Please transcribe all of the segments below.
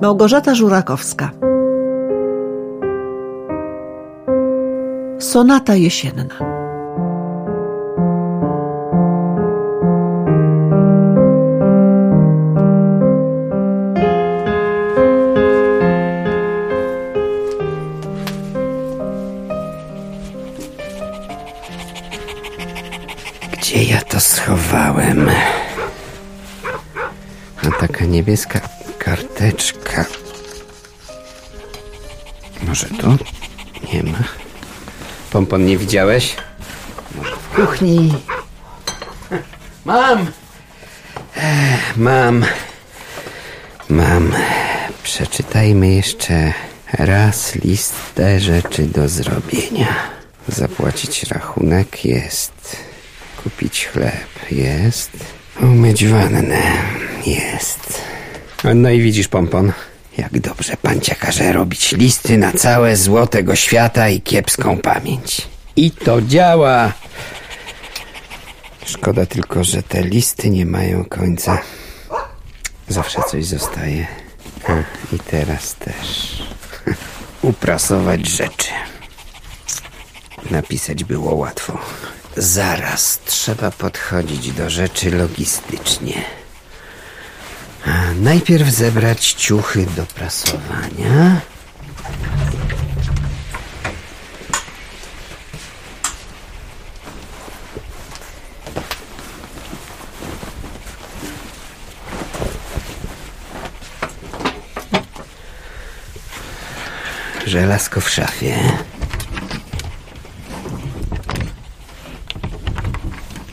Małgorzata Żurakowska. Sonata jesienna. Gdzie ja to schowałem? A taka niebieska karteczka. Może tu? Nie ma. Pompon nie widziałeś? Może w kuchni? Mam! Ech, Mam. Mam. Przeczytajmy jeszcze raz listę rzeczy do zrobienia. Zapłacić rachunek jest. Kupić chleb jest. Umyć wannę jest. No i widzisz, Pompon, jak dobrze pancia każe robić listy na całe zło tego świata i kiepską pamięć. I to działa! Szkoda tylko, że te listy nie mają końca. Zawsze coś zostaje. A, I teraz też. Uprasować rzeczy. Napisać było łatwo. Zaraz trzeba podchodzić do rzeczy logistycznie. Najpierw zebrać ciuchy do prasowania. Żelazko w szafie.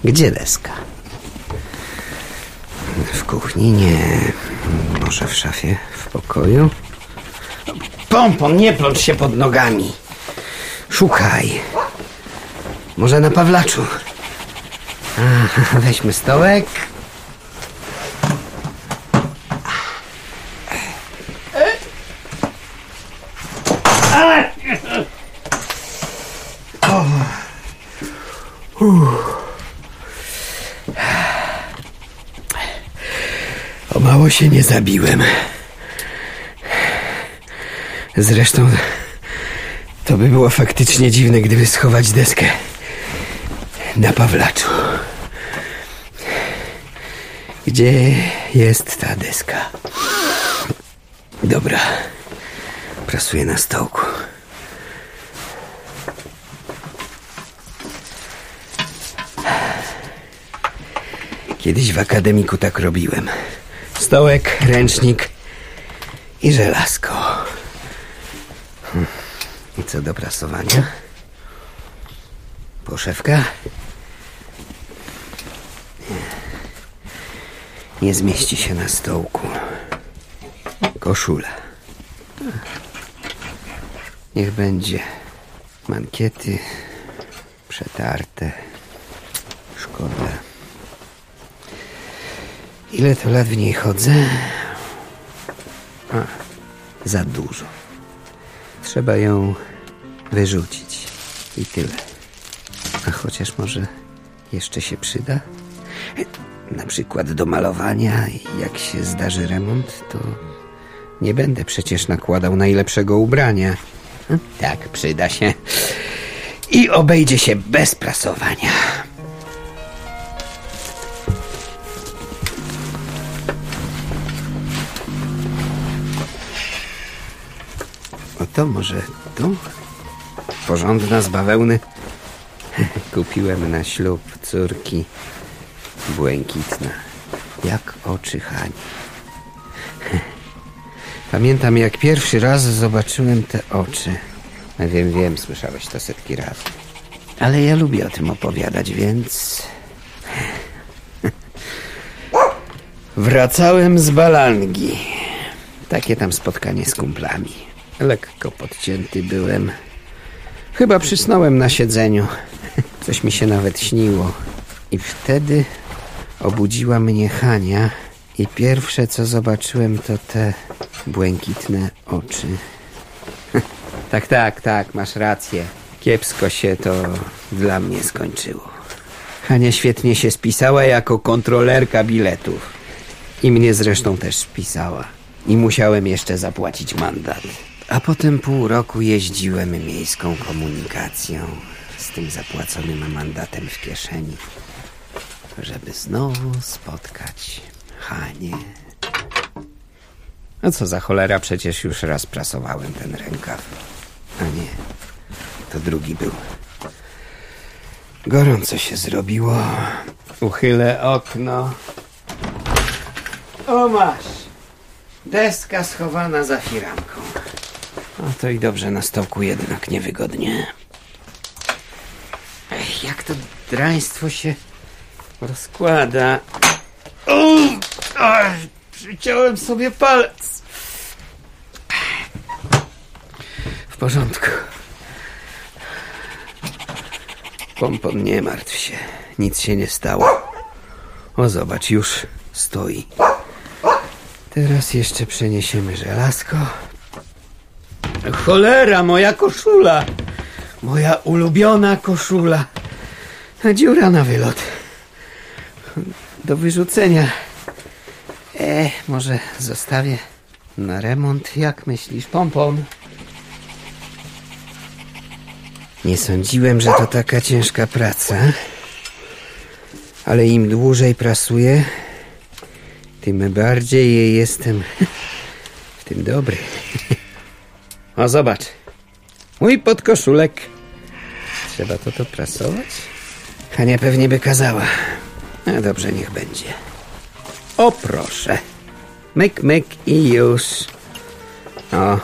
Gdzie deska? W kuchni nie. Może w szafie w pokoju? Pompon, nie plącz się pod nogami. Szukaj. Może na Pawlaczu. A, weźmy stołek. O mało się nie zabiłem. Zresztą to by było faktycznie dziwne, gdyby schować deskę na Pawlaczu. Gdzie jest ta deska? Dobra. Prasuję na stołku. Kiedyś w akademiku tak robiłem. Stołek, ręcznik i żelazko. I co do prasowania? Poszewka? Nie. Nie zmieści się na stołku. Koszula. Niech będzie. Mankiety przetarte. Szkoda. Ile to lat w niej chodzę? A, za dużo. Trzeba ją wyrzucić. I tyle. A chociaż może jeszcze się przyda? Na przykład do malowania. Jak się zdarzy remont, to nie będę przecież nakładał najlepszego ubrania. Tak, przyda się. I obejdzie się bez prasowania. Oto może tu? Porządna z bawełny. Kupiłem na ślub córki. Błękitna. Jak oczy Hani. Pamiętam jak pierwszy raz zobaczyłem te oczy. Wiem, wiem, słyszałeś to setki razy. Ale ja lubię o tym opowiadać, więc... Wracałem z Balangi. Takie tam spotkanie z kumplami. Lekko podcięty byłem. Chyba przysnąłem na siedzeniu. Coś mi się nawet śniło. I wtedy obudziła mnie Hania i pierwsze co zobaczyłem to te błękitne oczy. tak, tak, tak, masz rację. Kiepsko się to dla mnie skończyło. Hania świetnie się spisała jako kontrolerka biletów. I mnie zresztą też spisała. I musiałem jeszcze zapłacić mandat. A potem pół roku jeździłem miejską komunikacją z tym zapłaconym mandatem w kieszeni, żeby znowu spotkać Hanie. No co za cholera, przecież już raz prasowałem ten rękaw. A nie, to drugi był. Gorąco się zrobiło. Uchylę okno. O masz! Deska schowana za firanką. No to i dobrze na stołku jednak niewygodnie. Ech, jak to draństwo się rozkłada. Ach, przyciąłem sobie palec. W porządku. Pompon, nie martw się. Nic się nie stało. O, zobacz, już stoi. Teraz jeszcze przeniesiemy żelazko. Cholera, moja koszula! Moja ulubiona koszula. Dziura na wylot. Do wyrzucenia. E, może zostawię na remont. Jak myślisz, pompon? Nie sądziłem, że to taka ciężka praca. Ale im dłużej prasuję, tym bardziej jestem w tym dobry. O, zobacz. Mój podkoszulek. Trzeba to to prasować? Hania pewnie by kazała. No dobrze, niech będzie. O, proszę. Myk, myk i już. O.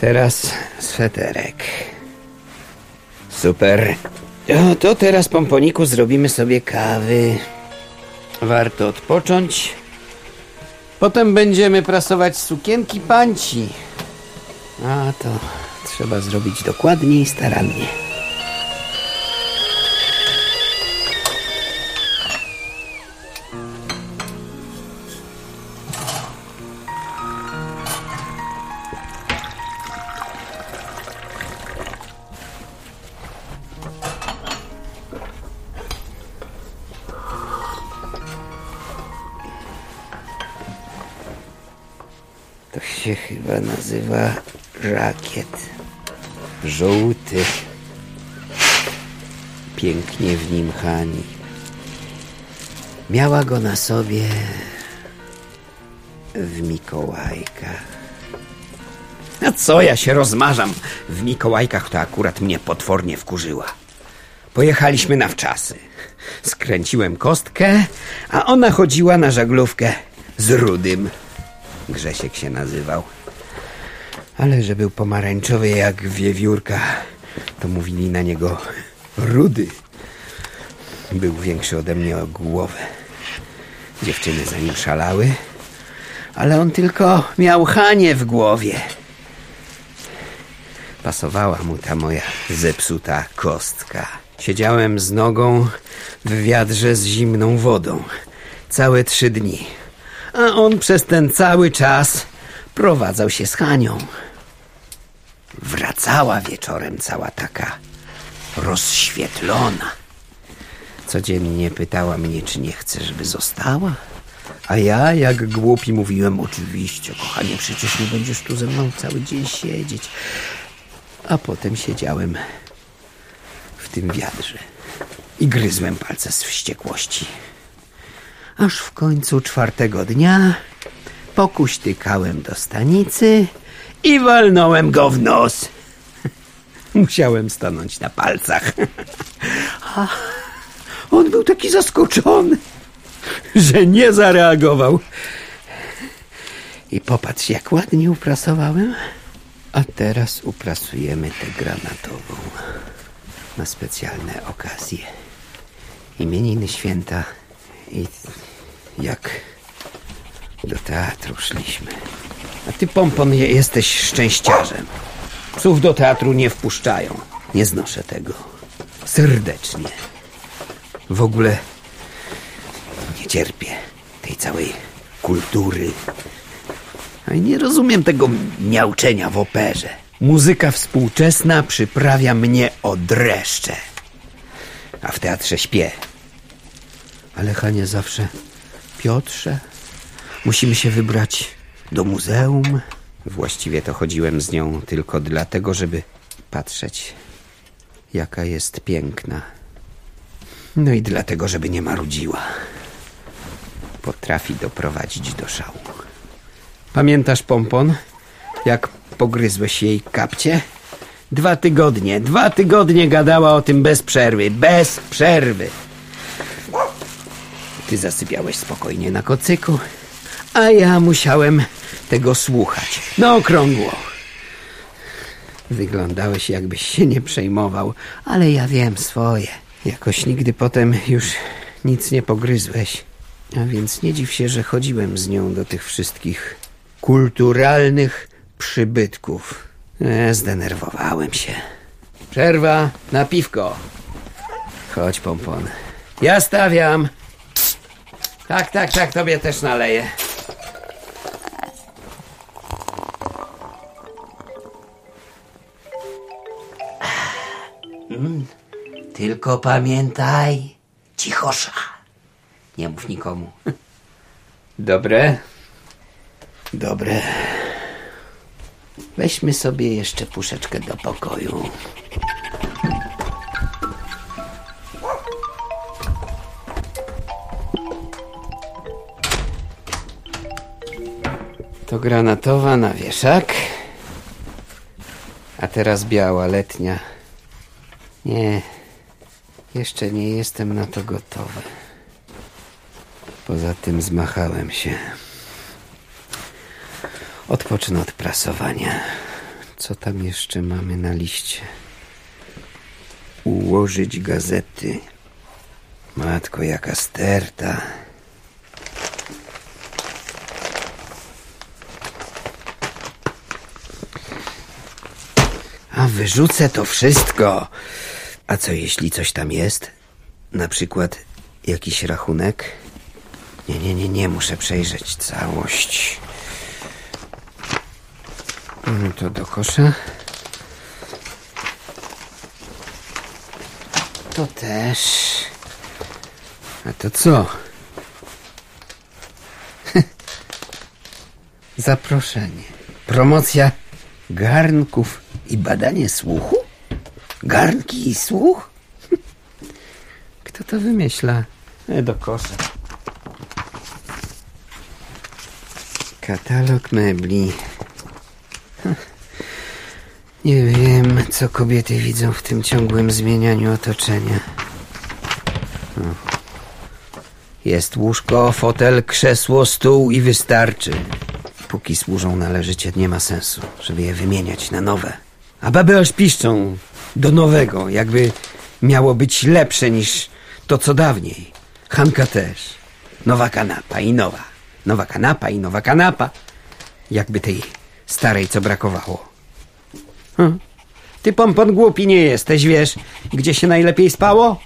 Teraz sweterek. Super. O, to teraz, pomponiku, zrobimy sobie kawy. Warto odpocząć. Potem będziemy prasować sukienki panci. A to trzeba zrobić dokładnie i starannie. To się chyba nazywa żakiet. Żółty. Pięknie w nim Hani. Miała go na sobie w Mikołajkach. A co ja się rozmarzam? W Mikołajkach to akurat mnie potwornie wkurzyła. Pojechaliśmy na wczasy. Skręciłem kostkę, a ona chodziła na żaglówkę z Rudym. Grzesiek się nazywał. Ale że był pomarańczowy jak wiewiórka, to mówili na niego rudy. Był większy ode mnie o głowę. Dziewczyny za nim szalały, ale on tylko miał Hanie w głowie. Pasowała mu ta moja zepsuta kostka. Siedziałem z nogą w wiadrze z zimną wodą. Całe trzy dni. A on przez ten cały czas prowadzał się z Hanią. Wracała wieczorem cała taka rozświetlona. Codziennie pytała mnie, czy nie chcę, żeby została. A ja, jak głupi, mówiłem, oczywiście, kochanie, przecież nie będziesz tu ze mną cały dzień siedzieć. A potem siedziałem w tym wiadrze i gryzłem palce z wściekłości. Aż w końcu czwartego dnia pokuśtykałem do stanicy i walnąłem go w nos. Musiałem stanąć na palcach. A on był taki zaskoczony, że nie zareagował. I popatrz, jak ładnie uprasowałem. A teraz uprasujemy tę granatową na specjalne okazje. Imieniny święta i jak do teatru szliśmy. A ty, Pompon, je- jesteś szczęściarzem. Psów do teatru nie wpuszczają. Nie znoszę tego. Serdecznie. W ogóle nie cierpię tej całej kultury. A nie rozumiem tego miauczenia w operze. Muzyka współczesna przyprawia mnie o dreszcze. A w teatrze śpię. Ale Hania zawsze Piotrze, Musimy się wybrać do muzeum. Właściwie to chodziłem z nią tylko dlatego, żeby patrzeć, jaka jest piękna. No i dlatego, żeby nie marudziła. Potrafi doprowadzić do szału. Pamiętasz, Pompon, jak pogryzłeś jej kapcie? Dwa tygodnie, dwa tygodnie gadała o tym bez przerwy, bez przerwy. Ty zasypiałeś spokojnie na kocyku, a ja musiałem tego słuchać. Na okrągło. Wyglądałeś, jakbyś się nie przejmował, ale ja wiem swoje. Jakoś nigdy potem już nic nie pogryzłeś. A więc nie dziw się, że chodziłem z nią do tych wszystkich kulturalnych przybytków. E, zdenerwowałem się. Przerwa na piwko. Chodź, pompon. Ja stawiam. Tak, tak, tak, tobie też naleję. Mm, Tylko pamiętaj, cichosza. Nie mów nikomu. Dobre? Dobre. Weźmy sobie jeszcze puszeczkę do pokoju. To granatowa na wieszak. A teraz biała, letnia. Nie, jeszcze nie jestem na to gotowy. Poza tym zmachałem się. Odpocznę od prasowania. Co tam jeszcze mamy na liście? Ułożyć gazety. Matko, jaka sterta. A wyrzucę to wszystko. A co jeśli coś tam jest? Na przykład jakiś rachunek? Nie, nie, nie, nie, muszę przejrzeć całość. Mm, To do kosza. To też. A to co? Zaproszenie. Promocja garnków i badanie słuchu? Garnki i słuch? Kto to wymyśla? E, do kosza. Katalog mebli. Nie wiem, co kobiety widzą w tym ciągłym zmienianiu otoczenia. Jest łóżko, fotel, krzesło, stół i wystarczy. Póki służą należycie, nie ma sensu, żeby je wymieniać na nowe. A baby aż piszczą do nowego, jakby miało być lepsze niż to, co dawniej. Hanka też. Nowa kanapa i nowa. Nowa kanapa i nowa kanapa. Jakby tej starej, co brakowało. Hm. Ty, pompon, głupi nie jesteś, wiesz, gdzie się najlepiej spało?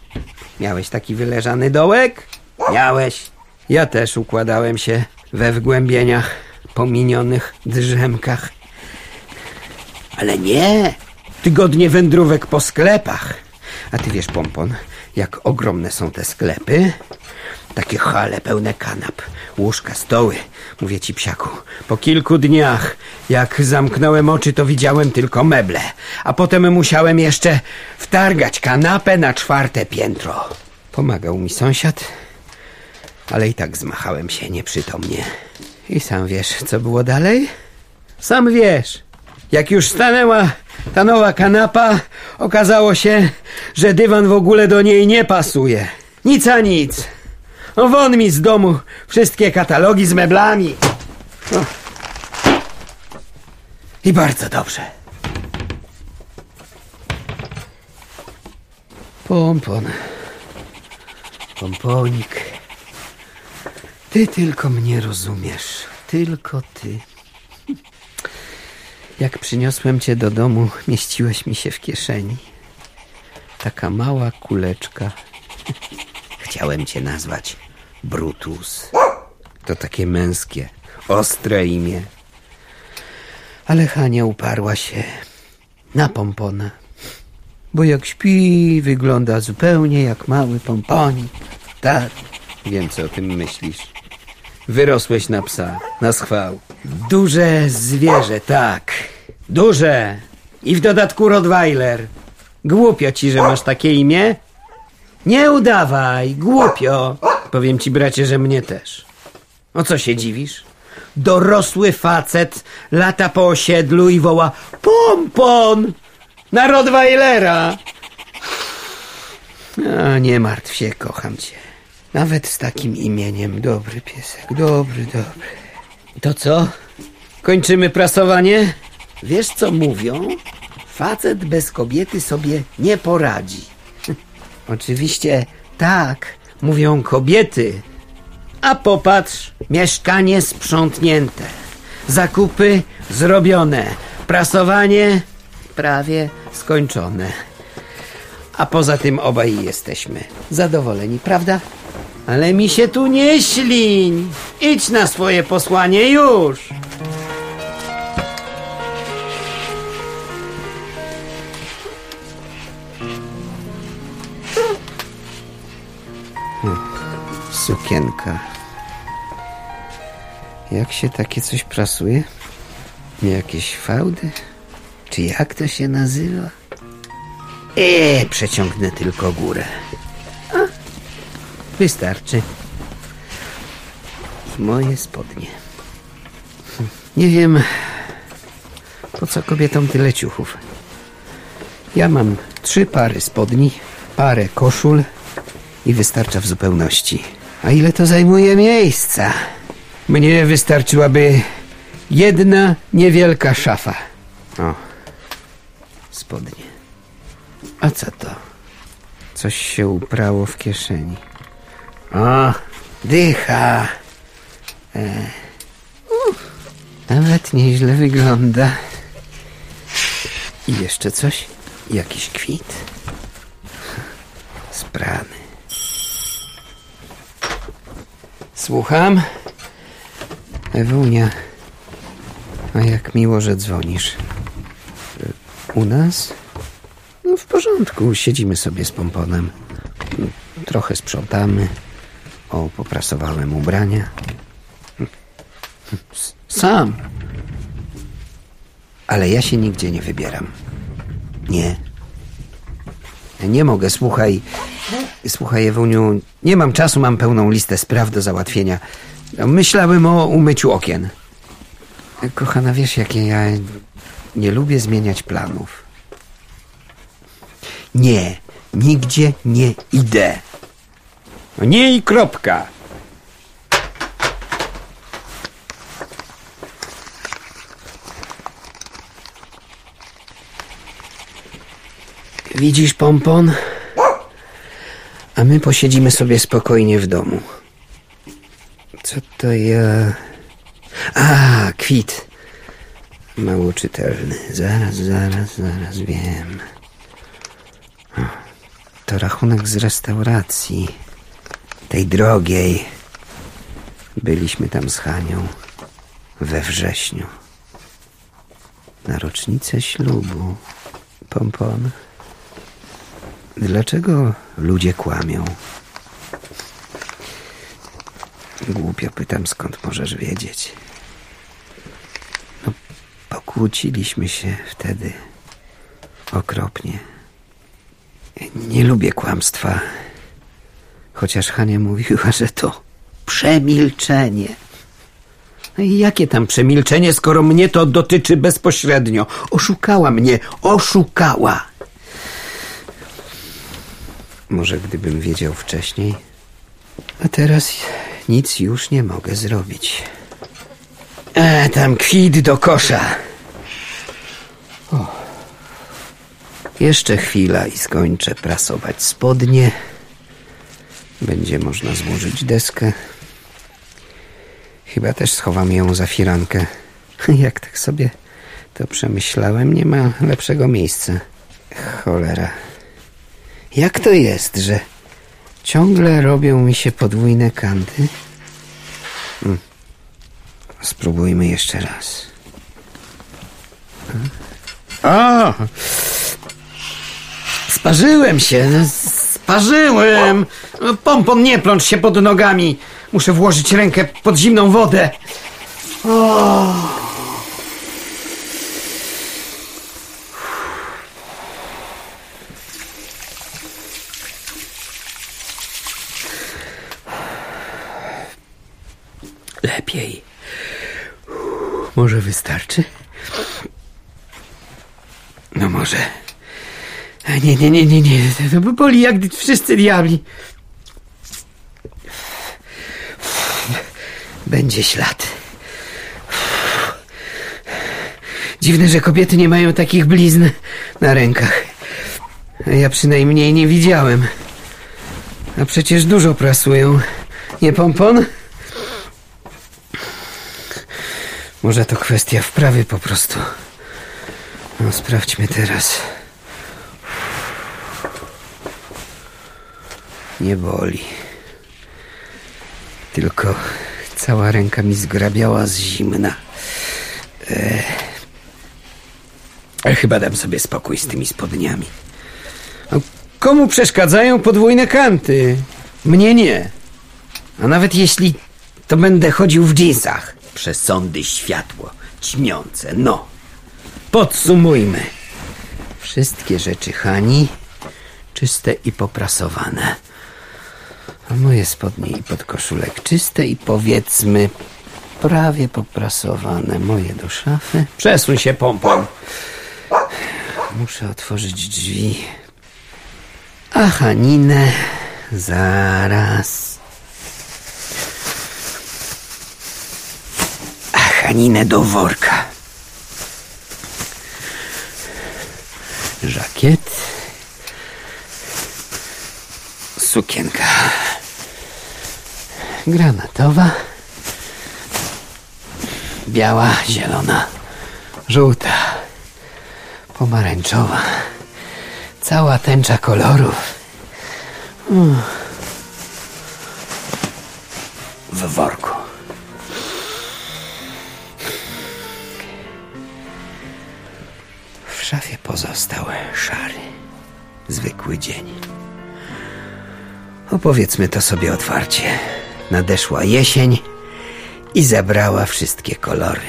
Miałeś taki wyleżany dołek? Miałeś. Ja też układałem się we wgłębieniach, pominionych drzemkach. Ale nie, tygodnie wędrówek po sklepach. A ty wiesz, pompon, jak ogromne są te sklepy? Takie hale pełne kanap, łóżka, stoły. Mówię ci, psiaku, po kilku dniach, jak zamknąłem oczy, to widziałem tylko meble. A potem musiałem jeszcze wtargać kanapę na czwarte piętro. Pomagał mi sąsiad, ale i tak zmachałem się nieprzytomnie. I sam wiesz, co było dalej? Sam wiesz. Jak już stanęła ta nowa kanapa, okazało się, że dywan w ogóle do niej nie pasuje. Nic a nic. No won mi z domu wszystkie katalogi z meblami. O. I bardzo dobrze. Pompon. Pomponik. Ty tylko mnie rozumiesz. Tylko ty. Jak przyniosłem cię do domu, mieściłeś mi się w kieszeni. Taka mała kuleczka. Chciałem cię nazwać Brutus. To takie męskie, ostre imię. Ale Hania uparła się na pompona. Bo jak śpi, wygląda zupełnie jak mały pomponik. Tak, wiem co o tym myślisz. Wyrosłeś na psa, na schwał. Duże zwierzę, tak. Duże. I w dodatku Rottweiler. Głupio ci, że masz takie imię? Nie udawaj, głupio. Powiem ci, bracie, że mnie też. O co się dziwisz? Dorosły facet lata po osiedlu i woła Pompon! Na Rottweilera! A nie martw się, kocham cię. Nawet z takim imieniem dobry piesek, dobry, dobry. To co? Kończymy prasowanie? Wiesz co mówią? Facet bez kobiety sobie nie poradzi. Oczywiście tak, mówią kobiety. A popatrz, mieszkanie sprzątnięte, zakupy zrobione, prasowanie prawie skończone. A poza tym obaj jesteśmy zadowoleni, prawda? Ale mi się tu nie śliń. Idź na swoje posłanie już. Hm, Sukienka. Jak się takie coś prasuje? Jakieś fałdy? Czy jak to się nazywa? Eee, przeciągnę tylko górę. Wystarczy. Moje spodnie. Nie wiem, po co kobietom tyle ciuchów. Ja mam trzy pary spodni, parę koszul i wystarcza w zupełności. A ile to zajmuje miejsca? Mnie wystarczyłaby jedna niewielka szafa. O, spodnie. A co to? Coś się uprało w kieszeni. O, dycha. E. Nawet nieźle wygląda. I jeszcze coś? Jakiś kwit? Sprany. Słucham? Ewunia. A jak miło, że dzwonisz. U nas? No w porządku, siedzimy sobie z pomponem. Trochę sprzątamy. O, poprasowałem ubrania. Sam. Ale ja się nigdzie nie wybieram. Nie. Nie mogę, słuchaj. Słuchaj, Ewuniu, nie mam czasu, mam pełną listę spraw do załatwienia. Myślałem o umyciu okien. Kochana, wiesz, jakie ja nie lubię zmieniać planów. Nie, nigdzie nie idę. Nie i kropka. Widzisz, pompon? A my posiedzimy sobie spokojnie w domu. Co to ja... A, kwit. Mało czytelny. Zaraz, zaraz, zaraz wiem. To rachunek z restauracji. Tej drogiej. Byliśmy tam z Hanią. We wrześniu. Na rocznicę ślubu. Pompon. Dlaczego ludzie kłamią? Głupio pytam, skąd możesz wiedzieć. No, pokłóciliśmy się wtedy. Okropnie. Nie lubię kłamstwa. Chociaż Hania mówiła, że to przemilczenie. No i jakie tam przemilczenie, skoro mnie to dotyczy bezpośrednio? Oszukała mnie, oszukała. Może gdybym wiedział wcześniej. A teraz nic już nie mogę zrobić. E, tam kwit do kosza. O. Jeszcze chwila i skończę prasować spodnie. Będzie można złożyć deskę. Chyba też schowam ją za firankę. Jak tak sobie to przemyślałem, nie ma lepszego miejsca. Cholera. Jak to jest, że ciągle robią mi się podwójne kanty? Hmm. Spróbujmy jeszcze raz. O! Sparzyłem się. No, Parzyłem! Pompon, nie plącz się pod nogami. Muszę włożyć rękę pod zimną wodę. Lepiej. Może wystarczy? No może. Nie, nie, nie, nie, nie. To boli jak wszyscy diabli. Będzie ślad. Dziwne, że kobiety nie mają takich blizn na rękach. Ja przynajmniej nie widziałem. A przecież dużo prasują. Nie pompon? Może to kwestia wprawy po prostu. No, sprawdźmy teraz. Nie boli. Tylko cała ręka mi zgrabiała z zimna. E... Ale chyba dam sobie spokój z tymi spodniami. A komu przeszkadzają podwójne kanty? Mnie nie. A nawet jeśli to będę chodził w dżinsach. Przesądy światło, ćmiące, no. Podsumujmy. Wszystkie rzeczy Hani czyste i poprasowane. A moje spodnie i podkoszulek czyste i powiedzmy prawie poprasowane. Moje do szafy. Przesuń się pompą. Muszę otworzyć drzwi. A Haninę zaraz. A Haninę do worka. Żakiet. Sukienka. Granatowa. Biała, zielona, żółta, pomarańczowa. Cała tęcza kolorów. Mm. W worku. W szafie pozostał szary, zwykły dzień. Opowiedzmy to sobie otwarcie. Nadeszła jesień i zabrała wszystkie kolory.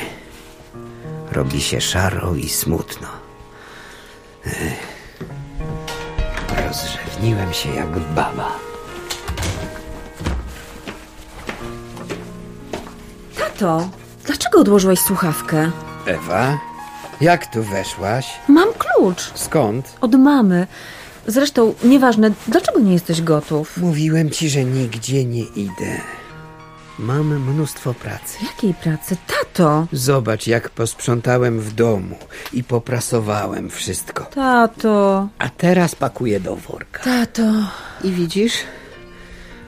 Robi się szaro i smutno. Rozrzewniłem się jak baba. Tato, dlaczego odłożyłeś słuchawkę? Ewa, jak tu weszłaś? Mam klucz Skąd? od mamy. Zresztą nieważne, dlaczego nie jesteś gotów? Mówiłem ci, że nigdzie nie idę. Mam mnóstwo pracy. Jakiej pracy? Tato! Zobacz, jak posprzątałem w domu i poprasowałem wszystko. Tato! A teraz pakuję do worka. Tato! I widzisz?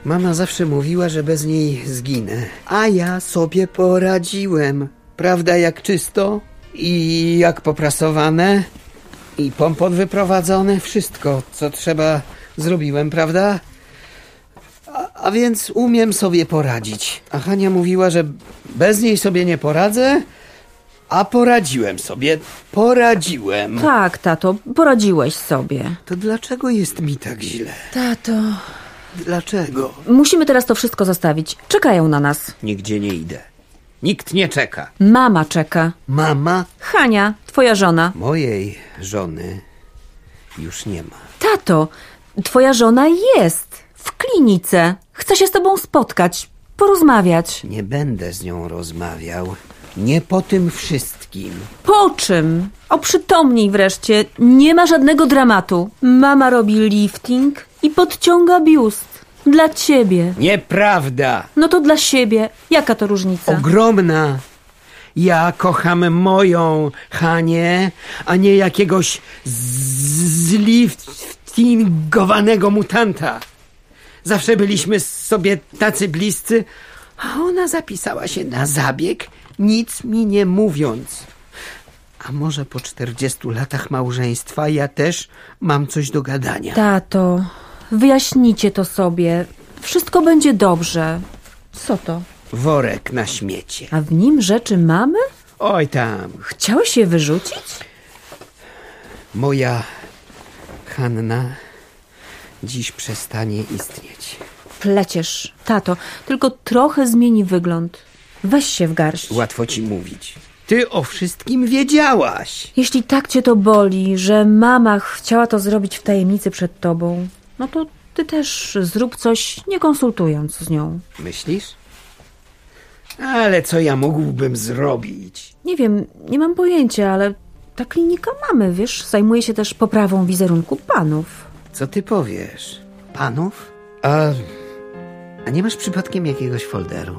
Mama zawsze mówiła, że bez niej zginę. A ja sobie poradziłem. Prawda, jak czysto i jak poprasowane i pompon wyprowadzone. Wszystko, co trzeba, zrobiłem, prawda? A, a więc umiem sobie poradzić. A Hania mówiła, że bez niej sobie nie poradzę, a poradziłem sobie. Poradziłem. Tak, tato, poradziłeś sobie. To dlaczego jest mi tak źle? Tato. Dlaczego? Musimy teraz to wszystko zostawić. Czekają na nas. Nigdzie nie idę. Nikt nie czeka. Mama czeka. Mama Hania, twoja żona. mojej żony już nie ma. Tato, twoja żona jest w klinice. Chce się z tobą spotkać, porozmawiać. Nie będę z nią rozmawiał. Nie po tym wszystkim. Po czym? Oprzytomnij wreszcie. Nie ma żadnego dramatu. Mama robi lifting i podciąga biust. Dla ciebie. Nieprawda! No to dla siebie. Jaka to różnica? Ogromna! Ja kocham moją Hanię, a nie jakiegoś zliftingowanego mutanta. Zawsze byliśmy sobie tacy bliscy, a ona zapisała się na zabieg, nic mi nie mówiąc. A może po 40 latach małżeństwa ja też mam coś do gadania. Tato, wyjaśnijcie to sobie. Wszystko będzie dobrze. Co to? Worek na śmiecie. A w nim rzeczy mamy? Oj tam, Chciałeś je wyrzucić? moja Hanna dziś przestanie istnieć. Pleciesz, tato, tylko trochę zmieni wygląd. Weź się w garść. Łatwo ci mówić. Ty o wszystkim wiedziałaś. Jeśli tak cię to boli, że mama chciała to zrobić w tajemnicy przed tobą, no to ty też zrób coś, nie konsultując z nią. Myślisz? Ale co ja mógłbym zrobić? Nie wiem, nie mam pojęcia, ale ta klinika mamy, wiesz, zajmuje się też poprawą wizerunku panów. Co ty powiesz? Panów? A, a nie masz przypadkiem jakiegoś folderu?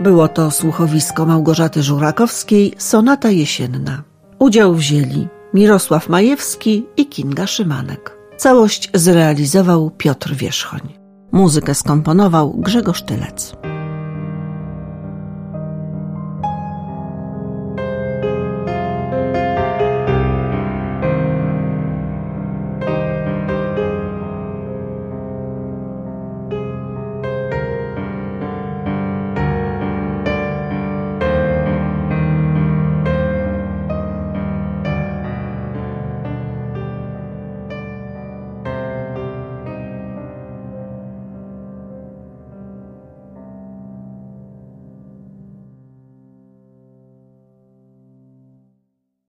Było to słuchowisko Małgorzaty Żurakowskiej, sonata jesienna. Udział wzięli Mirosław Majewski i Kinga Szymanek. Całość zrealizował Piotr Wierzchoń. Muzykę skomponował Grzegorz Tylec.